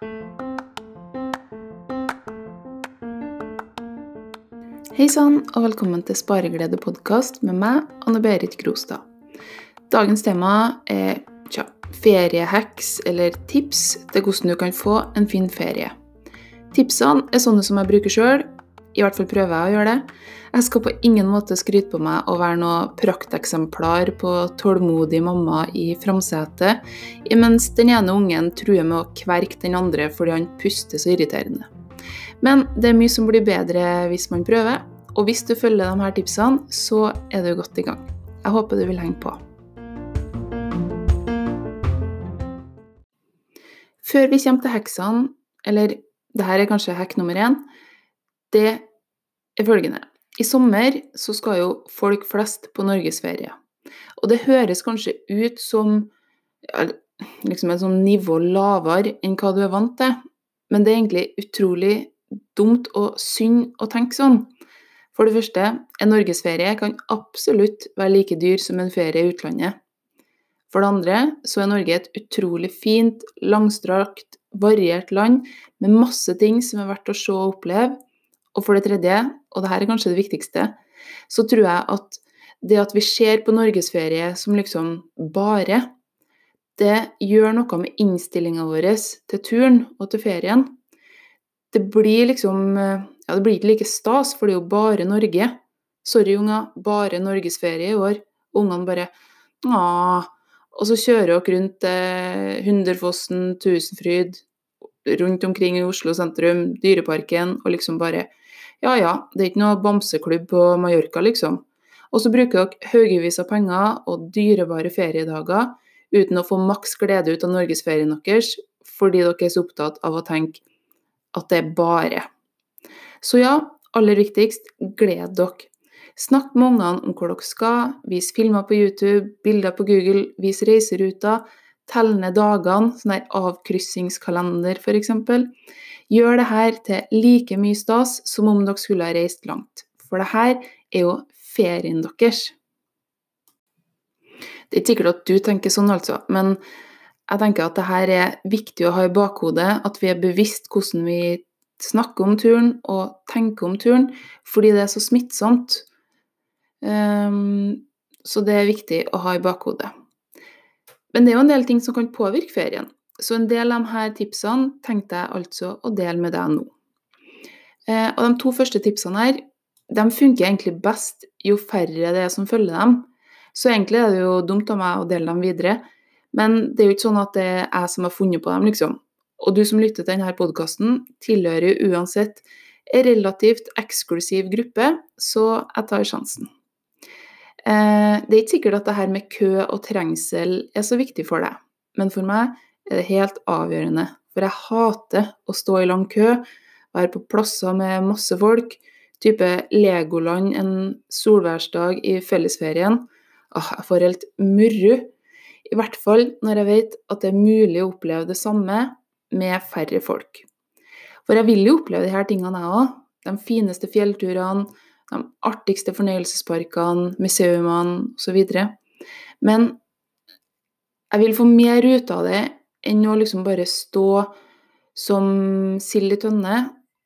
Hei sann, og velkommen til Spareglede podkast med meg, Anne-Berit Grostad. Dagens tema er tja, feriehacks eller tips til hvordan du kan få en fin ferie. Tipsene er sånne som jeg bruker sjøl, i hvert fall prøver jeg å gjøre det. Jeg skal på ingen måte skryte på meg å være noe prakteksemplar på tålmodig mamma i framsetet, mens den ene ungen truer med å kverke den andre fordi han puster så irriterende. Men det er mye som blir bedre hvis man prøver, og hvis du følger de her tipsene, så er du godt i gang. Jeg håper du vil henge på. Før vi kommer til heksene, eller det her er kanskje hekk nummer én, det er følgende. I sommer så skal jo folk flest på norgesferie. Og det høres kanskje ut som ja, liksom et sånn nivå lavere enn hva du er vant til, men det er egentlig utrolig dumt og synd å tenke sånn. For det første, en norgesferie kan absolutt være like dyr som en ferie i utlandet. For det andre så er Norge et utrolig fint, langstrakt, variert land med masse ting som er verdt å se og oppleve. Og for det tredje, og det her er kanskje det viktigste, så tror jeg at det at vi ser på norgesferie som liksom bare, det gjør noe med innstillinga vår til turen og til ferien det blir liksom Ja, det blir ikke like stas, for det er jo bare Norge. Sorry, unger, bare norgesferie i år. Ungene bare Åh. Og så kjører dere rundt eh, Hunderfossen, Tusenfryd, rundt omkring i Oslo sentrum, Dyreparken, og liksom bare Ja ja, det er ikke noe bamseklubb på Mallorca, liksom. Og så bruker dere haugevis av penger og dyrebare feriedager uten å få maks glede ut av norgesferien deres, fordi dere er så opptatt av å tenke at det er bare. Så ja, aller viktigst, gled dere. Snakk med ungene om hvor dere skal, vis filmer på YouTube, bilder på Google, vis reiseruter, tell ned dagene, sånn der avkryssingskalender f.eks. Gjør det her til like mye stas som om dere skulle ha reist langt. For det her er jo ferien deres. Det er ikke sikkert at du tenker sånn, altså, men jeg tenker at det her er viktig å ha i bakhodet, at vi er bevisst hvordan vi snakker om turen og tenker om turen, fordi det er så smittsomt. Um, så det er viktig å ha i bakhodet. Men det er jo en del ting som kan påvirke ferien, så en del av disse tipsene tenkte jeg altså å dele med deg nå. Eh, og de to første tipsene her de funker egentlig best jo færre det er som følger dem. Så egentlig er det jo dumt av meg å dele dem videre, men det er jo ikke sånn at det er jeg som har funnet på dem, liksom. Og du som lytter til denne podkasten, tilhører uansett en relativt eksklusiv gruppe, så jeg tar sjansen. Eh, det er ikke sikkert at det her med kø og trengsel er så viktig for deg, men for meg er det helt avgjørende. For jeg hater å stå i lang kø, være på plasser med masse folk, type Legoland en solværsdag i fellesferien. Ah, jeg får helt murru i hvert fall når jeg vet at det er mulig å oppleve det samme med færre folk. For jeg vil jo oppleve disse tingene, jeg òg. De fineste fjellturene, de artigste fornøyelsesparkene, museumene osv. Men jeg vil få mer ut av det enn å liksom bare stå som sild i tønne.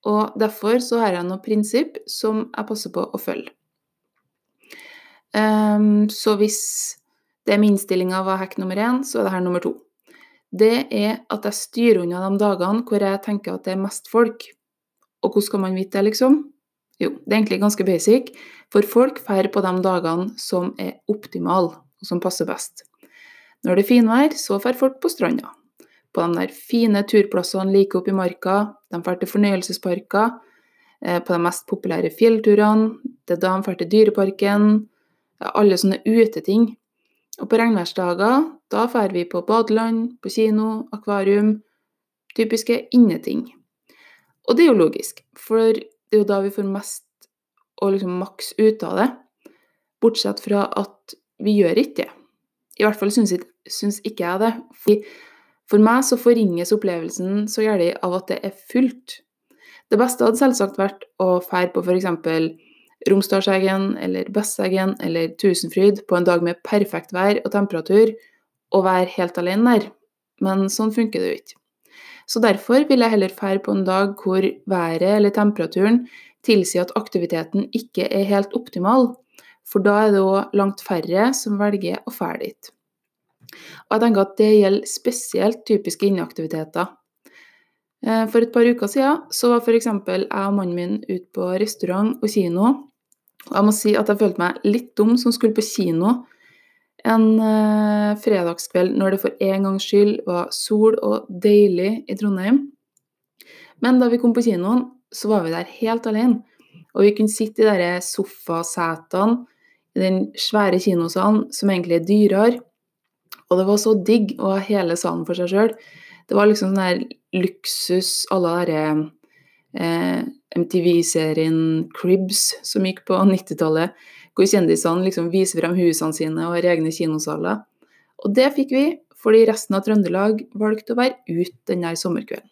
Og derfor så har jeg noen prinsipp som jeg passer på å følge. Um, så hvis det med innstillinga var hekk nummer én, så er det her nummer to. Det er at jeg styrer unna de dagene hvor jeg tenker at det er mest folk. Og hvordan skal man vite det, liksom? Jo, det er egentlig ganske basic, for folk drar på de dagene som er optimale, og som passer best. Når det er finvær, så drar folk på stranda. På de der fine turplassene like oppe i marka, de drar til fornøyelsesparker, eh, på de mest populære fjellturene, det er da de drar til Dyreparken, alle sånne uteting. Og på regnværsdager, da drar vi på badeland, på kino, akvarium Typiske inneting. Og det er jo logisk, for det er jo da vi får mest og liksom maks ut av det. Bortsett fra at vi gjør ikke det. I hvert fall syns, ikke jeg det. For meg så forringes opplevelsen så gærlig av at det er fullt. Det beste hadde selvsagt vært å fære på f.eks. Romsdalseggen eller Besseggen eller Tusenfryd på en dag med perfekt vær og temperatur, og være helt alene der. Men sånn funker det jo ikke. Så derfor vil jeg heller fære på en dag hvor været eller temperaturen tilsier at aktiviteten ikke er helt optimal, for da er det òg langt færre som velger å fære dit. Og jeg tenker at det gjelder spesielt typiske inneaktiviteter. Eh, for et par uker siden så var f.eks. jeg og mannen min ute på restaurant og kino. Og jeg må si at jeg følte meg litt dum som skulle på kino en uh, fredagskveld når det for en gangs skyld var sol og deilig i Trondheim. Men da vi kom på kinoen, så var vi der helt alene. Og vi kunne sitte i de sofasetene i den svære kinosalen, som egentlig er dyrere. Og det var så digg å ha hele salen for seg sjøl. Det var liksom sånn der luksus à la eh, MTV-serien Cribs som gikk på 90-tallet, hvor kjendisene liksom viser frem husene sine og har egne kinosaler. Og det fikk vi fordi resten av Trøndelag valgte å være ute denne sommerkvelden.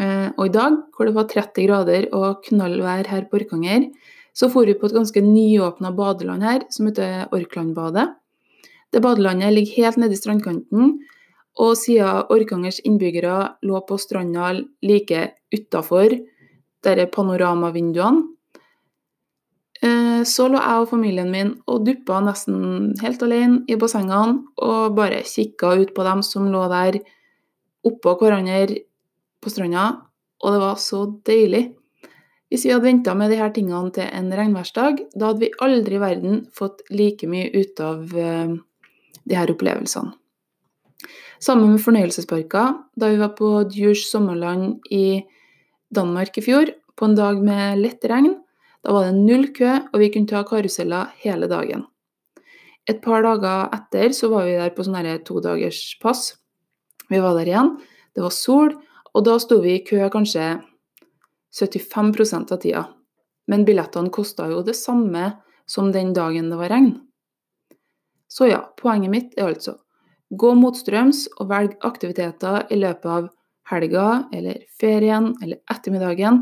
Eh, og i dag, hvor det var 30 grader og knallvær her på Orkanger, så for vi på et ganske nyåpna badeland her, som heter Orklandbadet. Det badelandet ligger helt nede i strandkanten, og siden Orkangers innbyggere lå på stranda like utafor disse panoramavinduene, eh, så lå jeg og familien min og duppa nesten helt alene i bassengene og bare kikka ut på dem som lå der oppå hverandre på stranda, og det var så deilig. Hvis vi hadde venta med disse tingene til en regnværsdag, da hadde vi aldri i verden fått like mye ut av uh, de her opplevelsene. Sammen med fornøyelsesparker, da vi var på Djurs sommerland i Danmark i fjor, på en dag med lett regn. Da var det null kø, og vi kunne ta karuseller hele dagen. Et par dager etter så var vi der på sånn todagers pass. Vi var der igjen. Det var sol, og da sto vi i kø kanskje 75% av tida. Men billettene kosta jo det samme som den dagen det var regn. Så ja, poenget mitt er altså Gå motstrøms og velg aktiviteter i løpet av helga eller ferien eller ettermiddagen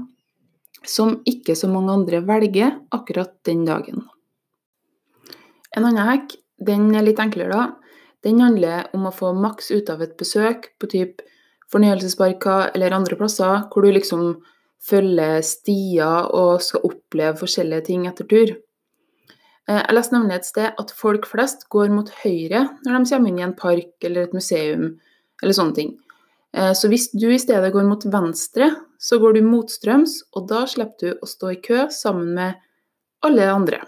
som ikke så mange andre velger akkurat den dagen. En annen hekk, den er litt enklere, da. Den handler om å få maks ut av et besøk på typ fornøyelsesparker eller andre plasser, hvor du liksom følger stier og skal oppleve forskjellige ting etter tur. Eh, jeg leste nemlig et sted at folk flest går mot høyre når de kommer inn i en park eller et museum eller sånne ting. Eh, så hvis du i stedet går mot venstre, så går du motstrøms, og da slipper du å stå i kø sammen med alle andre.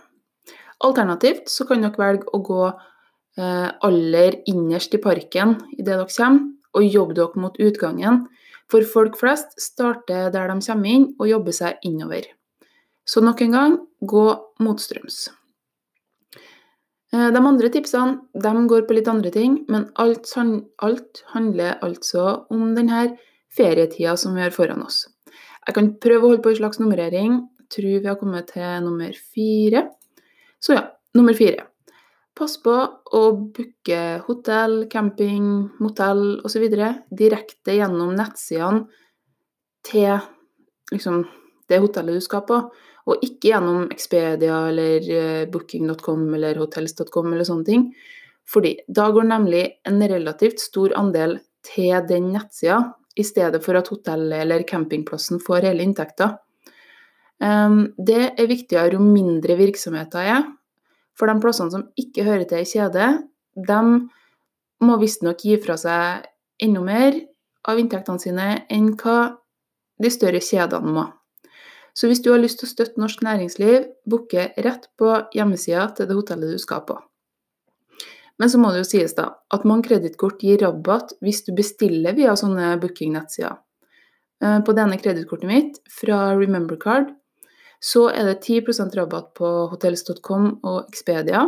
Alternativt så kan dere velge å gå eh, aller innerst i parken idet dere kommer, og jobbe dere mot utgangen. For folk flest starter der de kommer inn, og jobber seg innover. Så nok en gang gå motstrøms. Eh, de andre tipsene de går på litt andre ting, men alt, alt handler altså om denne ferietida som vi har foran oss. Jeg kan prøve å holde på en slags nummerering. Jeg tror vi har kommet til nummer fire. Så ja, nummer fire. Pass på å booke hotell, camping, motell osv. direkte gjennom nettsidene til liksom, det hotellet du skal på. Og ikke gjennom Expedia eller eh, booking.com eller hotels.com eller sånne ting. Fordi da går nemlig en relativt stor andel til den nettsida, i stedet for at hotellet eller campingplassen får hele inntekta. Ehm, det er viktigere jo mindre virksomheter er. For de plassene som ikke hører til i kjede, de må visstnok gi fra seg enda mer av inntektene sine enn hva de større kjedene må. Så hvis du har lyst til å støtte norsk næringsliv, booke rett på hjemmesida til det hotellet du skal på. Men så må det jo sies da, at mange kredittkort gir rabatt hvis du bestiller via sånne booking-nettsider. Eh, på denne kredittkortet mitt, fra Remembercard, så er det 10% rabatt på hotels.com og Expedia.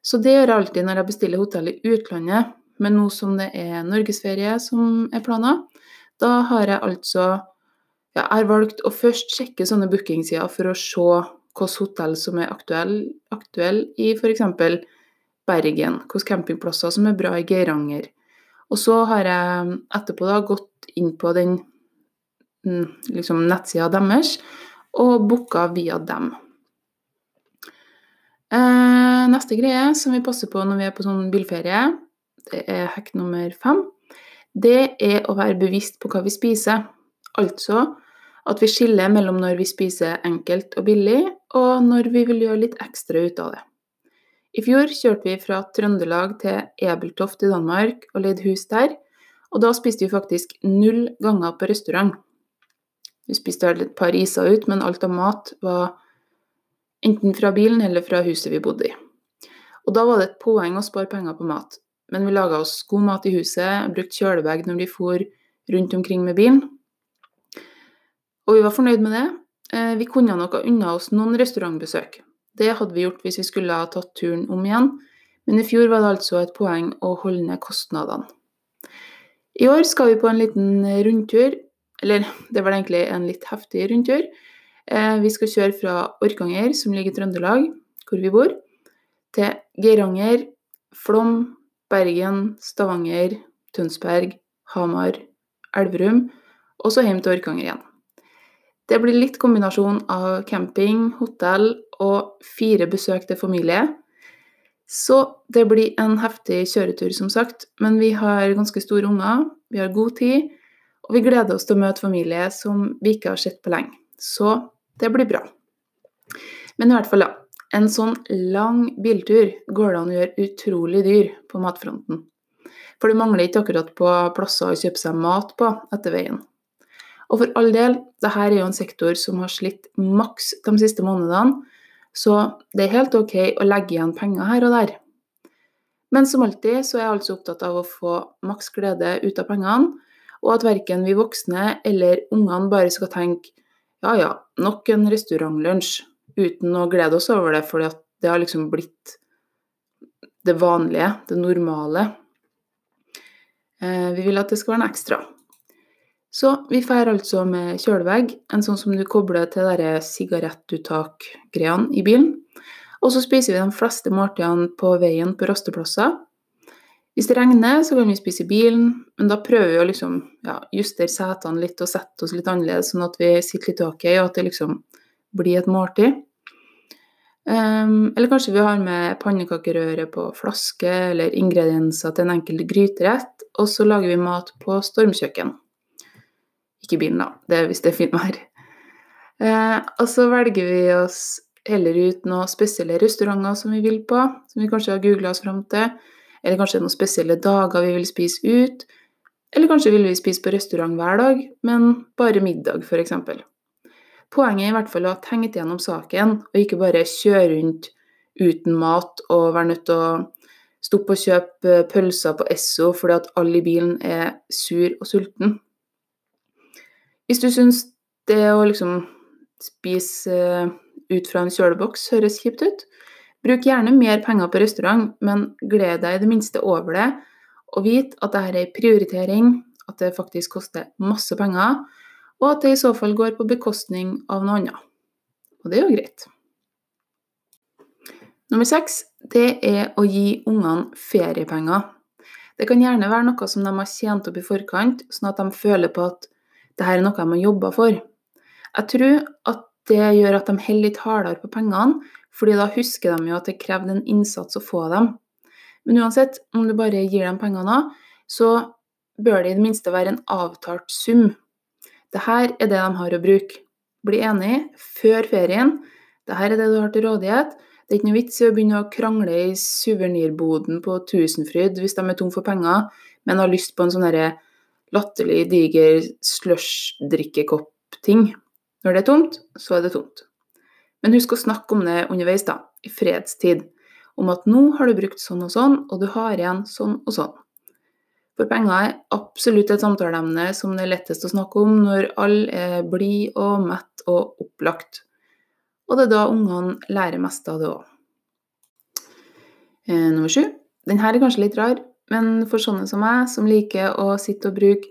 Så det gjør jeg alltid når jeg bestiller hotell i utlandet, men nå som det er norgesferie som er planer, da har jeg altså jeg har valgt å først sjekke sånne bookingsider for å se hvilke hotell som er aktuelle aktuell i f.eks. Bergen, hvilke campingplasser som er bra i Geiranger. Og så har jeg etterpå da gått inn på den mm, liksom, nettsida deres og booka via dem. Eh, neste greie som vi passer på når vi er på sånn bilferie, det er hekk nummer fem. det er å være bevisst på hva vi spiser. Altså at vi skiller mellom når vi spiser enkelt og billig, og når vi vil gjøre litt ekstra ut av det. I fjor kjørte vi fra Trøndelag til Ebeltoft i Danmark og leide hus der, og da spiste vi faktisk null ganger på restaurant. Vi spiste et par iser ut, men alt av mat var enten fra bilen eller fra huset vi bodde i. Og da var det et poeng å spare penger på mat. Men vi laga oss god mat i huset, brukte kjølebag når vi for rundt omkring med bilen. Og vi var fornøyd med det. Eh, vi kunne nok ha unna oss noen restaurantbesøk. Det hadde vi gjort hvis vi skulle ha tatt turen om igjen, men i fjor var det altså et poeng å holde ned kostnadene. I år skal vi på en liten rundtur, eller det var egentlig en litt heftig rundtur. Eh, vi skal kjøre fra Orkanger, som ligger i Trøndelag, hvor vi bor, til Geiranger, Flom, Bergen, Stavanger, Tønsberg, Hamar, Elverum, og så hjem til Orkanger igjen. Det blir litt kombinasjon av camping, hotell og fire besøk til familie. Så det blir en heftig kjøretur, som sagt, men vi har ganske store unger, vi har god tid, og vi gleder oss til å møte familie som vi ikke har sett på lenge. Så det blir bra. Men i hvert fall, da. En sånn lang biltur går det an å gjøre utrolig dyr på matfronten. For det mangler ikke akkurat på plasser å kjøpe seg mat på etter veien. Og for all del, dette er jo en sektor som har slitt maks de siste månedene, så det er helt ok å legge igjen penger her og der. Men som alltid så er jeg altså opptatt av å få maks glede ut av pengene, og at verken vi voksne eller ungene bare skal tenke ja ja, nok en restaurantlunsj, uten å glede oss over det, for det har liksom blitt det vanlige, det normale. Eh, vi vil at det skal være en ekstra. Så vi drar altså med kjølevegg, en sånn som du kobler til sigarettuttak-greiene i bilen. Og så spiser vi de fleste måltidene på veien på rasteplasser. Hvis det regner, så kan vi spise i bilen, men da prøver vi å liksom, ja, justere setene litt og sette oss litt annerledes, sånn at vi sitter litt ok, og at det liksom blir et måltid. Um, eller kanskje vi har med pannekakerøre på flaske, eller ingredienser til en enkelt gryterett, og så lager vi mat på stormkjøkken. Ikke bilen, da. Det er hvis det er fint vær. Eh, og så velger vi oss heller ut noen spesielle restauranter som vi vil på, som vi kanskje har googla oss fram til. Eller kanskje noen spesielle dager vi vil spise ut. Eller kanskje vil vi spise på restaurant hver dag, men bare middag, f.eks. Poenget er i hvert fall å ha tenkt gjennom saken, og ikke bare kjøre rundt uten mat og være nødt til å stoppe og kjøpe pølser på Esso fordi at alle i bilen er sur og sulten. Hvis du syns det å liksom spise eh, ut fra en kjøleboks høres kjipt ut, bruk gjerne mer penger på restaurant, men gled deg i det minste over det, og vit at dette er en prioritering, at det faktisk koster masse penger, og at det i så fall går på bekostning av noe annet. Og det er jo greit. Nummer seks det er å gi ungene feriepenger. Det kan gjerne være noe som de har tjent opp i forkant, sånn at de føler på at dette er noe de har jobba for. Jeg tror at det gjør at de holder litt hardere på pengene, fordi da husker de jo at det krevde en innsats å få dem. Men uansett, om du bare gir dem pengene så bør det i det minste være en avtalt sum. Dette er det de har å bruke. Bli enig før ferien. Dette er det du har til rådighet. Det er ikke noe vits i å begynne å krangle i suvenirboden på Tusenfryd hvis de er tom for penger, men har lyst på en sånn herre latterlig diger slush-drikkekopp-ting. Når det er tomt, så er det tomt. Men husk å snakke om det underveis, da, i fredstid. Om at nå har du brukt sånn og sånn, og du har igjen sånn og sånn. For penger er absolutt et samtaleemne som det er lettest å snakke om når alle er blide og mett og opplagt. Og det er da ungene lærer mest av det òg. Eh, nummer sju. Den her er kanskje litt rar, men for sånne som meg, som liker å sitte og bruke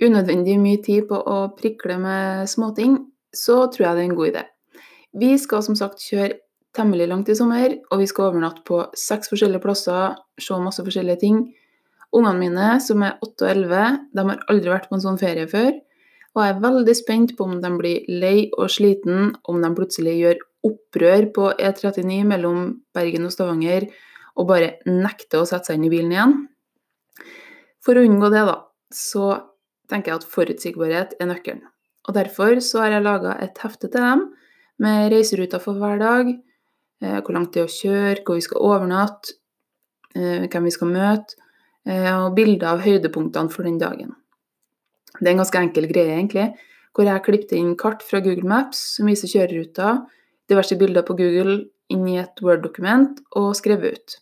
unødvendig mye tid på å prikle med småting, så tror jeg det er en god idé. Vi skal som sagt kjøre temmelig langt i sommer, og vi skal overnatte på seks forskjellige plasser, se masse forskjellige ting. Ungene mine, som er 8 og 11, de har aldri vært på en sånn ferie før. Og jeg er veldig spent på om de blir lei og sliten, om de plutselig gjør opprør på E39 mellom Bergen og Stavanger og bare nekter å sette seg inn i bilen igjen. For å unngå det, da, så tenker jeg at forutsigbarhet er nøkkelen. Og Derfor så har jeg laga et hefte til dem med reiseruter for hver dag, eh, hvor langt det er å kjøre, hvor vi skal overnatte, eh, hvem vi skal møte, eh, og bilder av høydepunktene for den dagen. Det er en ganske enkel greie, egentlig, hvor jeg klippet inn kart fra Google Maps som viser kjøreruter, diverse bilder på Google inn i et Word-dokument og skrevet ut.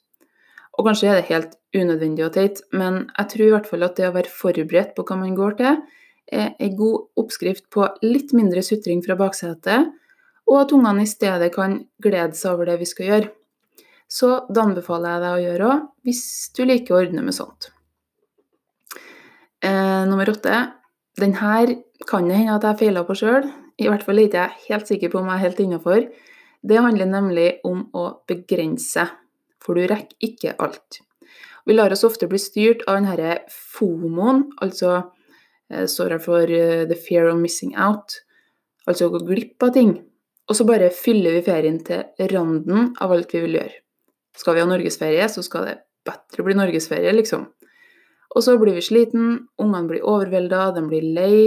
Og kanskje er det helt unødvendig og teit, men jeg tror i hvert fall at det å være forberedt på hva man går til, er en god oppskrift på litt mindre sutring fra baksetet, og at ungene i stedet kan glede seg over det vi skal gjøre. Så det anbefaler jeg deg å gjøre òg, hvis du liker å ordne med sånt. Eh, nummer åtte. Den her kan det hende at jeg feiler på sjøl. I hvert fall er jeg ikke helt sikker på om jeg er helt innafor. Det handler nemlig om å begrense, for du rekker ikke alt. Vi lar oss ofte bli styrt av denne fomoen, altså eh, står her for uh, the fear of missing out, altså å gå glipp av ting. Og så bare fyller vi ferien til randen av alt vi vil gjøre. Skal vi ha norgesferie, så skal det bedre bli norgesferie, liksom. Og så blir vi sliten, ungene blir overvelda, de blir lei,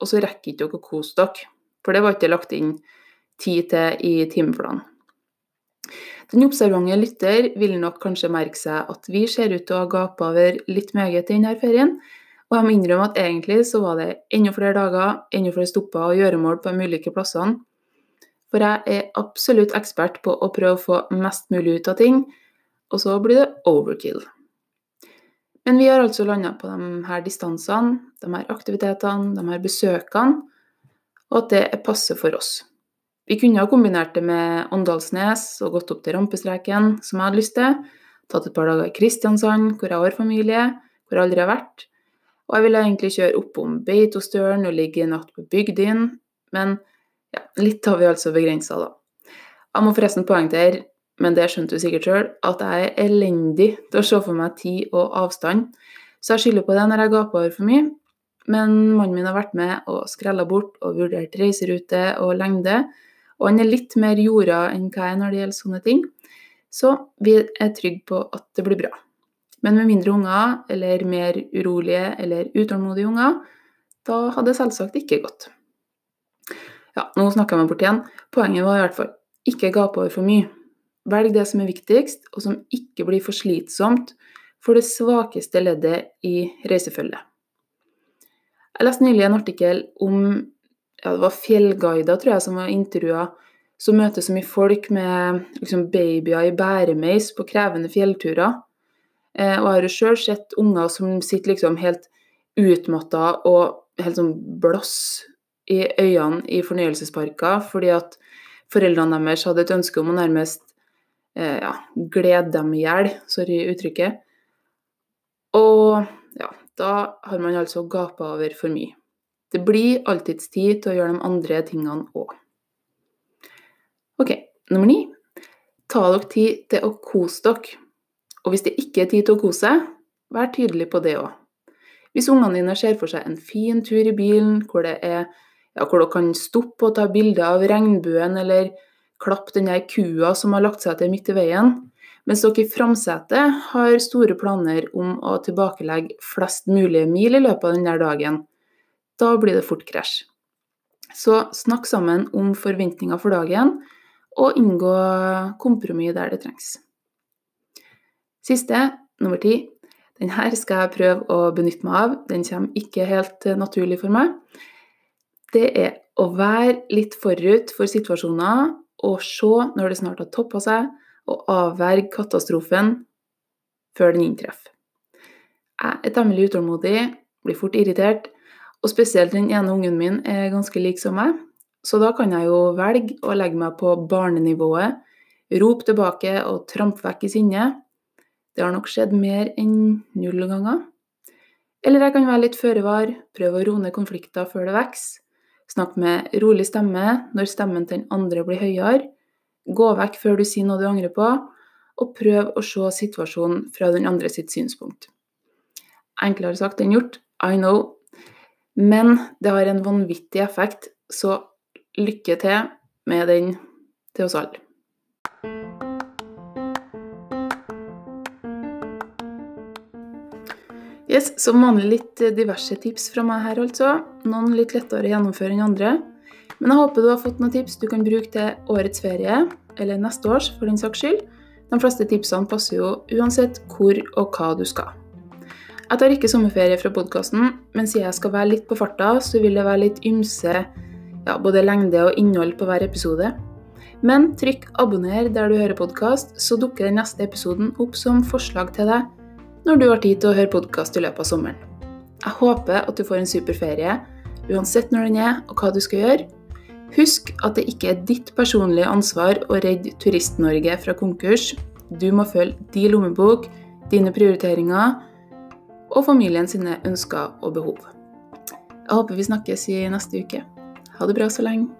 og så rekker ikke dere å kose dere. For det var ikke lagt inn tid til i timeplanen. Den observante lytter vil nok kanskje merke seg at vi ser ut til å ha gapa over litt meget i denne ferien, og jeg må innrømme at egentlig så var det enda flere dager, enda flere stopper og gjøremål på de ulike plassene. For jeg er absolutt ekspert på å prøve å få mest mulig ut av ting, og så blir det overkill. Men vi har altså landa på de her distansene, de her aktivitetene, de her besøkene, og at det er passe for oss. Vi kunne ha kombinert det med Åndalsnes og gått opp til rampestreken, som jeg hadde lyst til. Tatt et par dager i Kristiansand, hvor jeg har familie, hvor jeg aldri har vært. Og jeg ville egentlig kjøre oppom Beitostølen og ligge en natt på Bygdin, men ja, litt har vi altså begrensa, da. Jeg må forresten poengtere, men det skjønte du sikkert sjøl, at jeg er elendig til å se for meg tid og avstand, så jeg skylder på det når jeg gaper over for mye. Men mannen min har vært med og skrella bort og vurdert reiserute og lengde, og han er litt mer jorda enn hva jeg er når det gjelder sånne ting. Så vi er trygge på at det blir bra. Men med mindre unger, eller mer urolige eller utålmodige unger, da hadde det selvsagt ikke gått. Ja, nå snakker jeg meg bort igjen. Poenget var i hvert fall ikke gape over for mye. Velg det som er viktigst, og som ikke blir for slitsomt for det svakeste leddet i reisefølget. Jeg leste nylig en artikkel om ja, det var fjellguider tror jeg, som var intervjua, som møter så mye folk med liksom, babyer i bæremeis på krevende fjellturer. Eh, og jeg har jo sjøl sett unger som sitter liksom helt utmatta og helt sånn blåss i øynene i fornøyelsesparker fordi at foreldrene deres hadde et ønske om å nærmest eh, ja, glede dem i hjel, sorry uttrykket. Og ja, da har man altså gapa over for mye. Det blir alltids tid til å gjøre de andre tingene òg. Ok, nummer ni. Ta dere tid til å kose dere. Og hvis det ikke er tid til å kose seg, vær tydelig på det òg. Hvis ungene dine ser for seg en fin tur i bilen hvor, er, ja, hvor dere kan stoppe og ta bilder av regnbuen, eller klappe den der kua som har lagt seg til midt i veien, mens dere i framsetet har store planer om å tilbakelegge flest mulige mil i løpet av denne dagen, da blir det fort krasj. Så snakk sammen om forventninger for dagen, og inngå kompromiss der det trengs. Siste, nummer ti. Denne skal jeg prøve å benytte meg av. Den kommer ikke helt naturlig for meg. Det er å være litt forut for situasjoner og se når det snart har toppa seg, og avverge katastrofen før den inntreffer. Jeg er temmelig utålmodig, blir fort irritert, og spesielt den ene ungen min er ganske lik som meg, så da kan jeg jo velge å legge meg på barnenivået, rope tilbake og trampe vekk i sinne. Det har nok skjedd mer enn null ganger. Eller jeg kan være litt føre var, prøve å roe ned konflikter før det vokser. Snakke med rolig stemme når stemmen til den andre blir høyere. Gå vekk før du sier noe du angrer på, og prøv å se situasjonen fra den andre sitt synspunkt. Enklere sagt enn gjort, I know, men det har en vanvittig effekt, så lykke til med den til oss alle. Yes, Som vanlig litt diverse tips fra meg her, altså. Noen litt lettere å gjennomføre enn andre. Men jeg håper du har fått noen tips du kan bruke til årets ferie, eller neste års for den saks skyld. De fleste tipsene passer jo uansett hvor og hva du skal. Jeg tar ikke sommerferie fra podkasten, men siden jeg skal være litt på farta, så vil det være litt ymse ja, både lengde og innhold på hver episode. Men trykk 'abonner' der du hører podkast, så dukker den neste episoden opp som forslag til deg når du har tid til å høre podkast i løpet av sommeren. Jeg håper at du får en super ferie, uansett når den er og hva du skal gjøre. Husk at det ikke er ditt personlige ansvar å redde Turist-Norge fra konkurs. Du må følge din lommebok, dine prioriteringer og familien sine ønsker og behov. Jeg håper vi snakkes i neste uke. Ha det bra så lenge.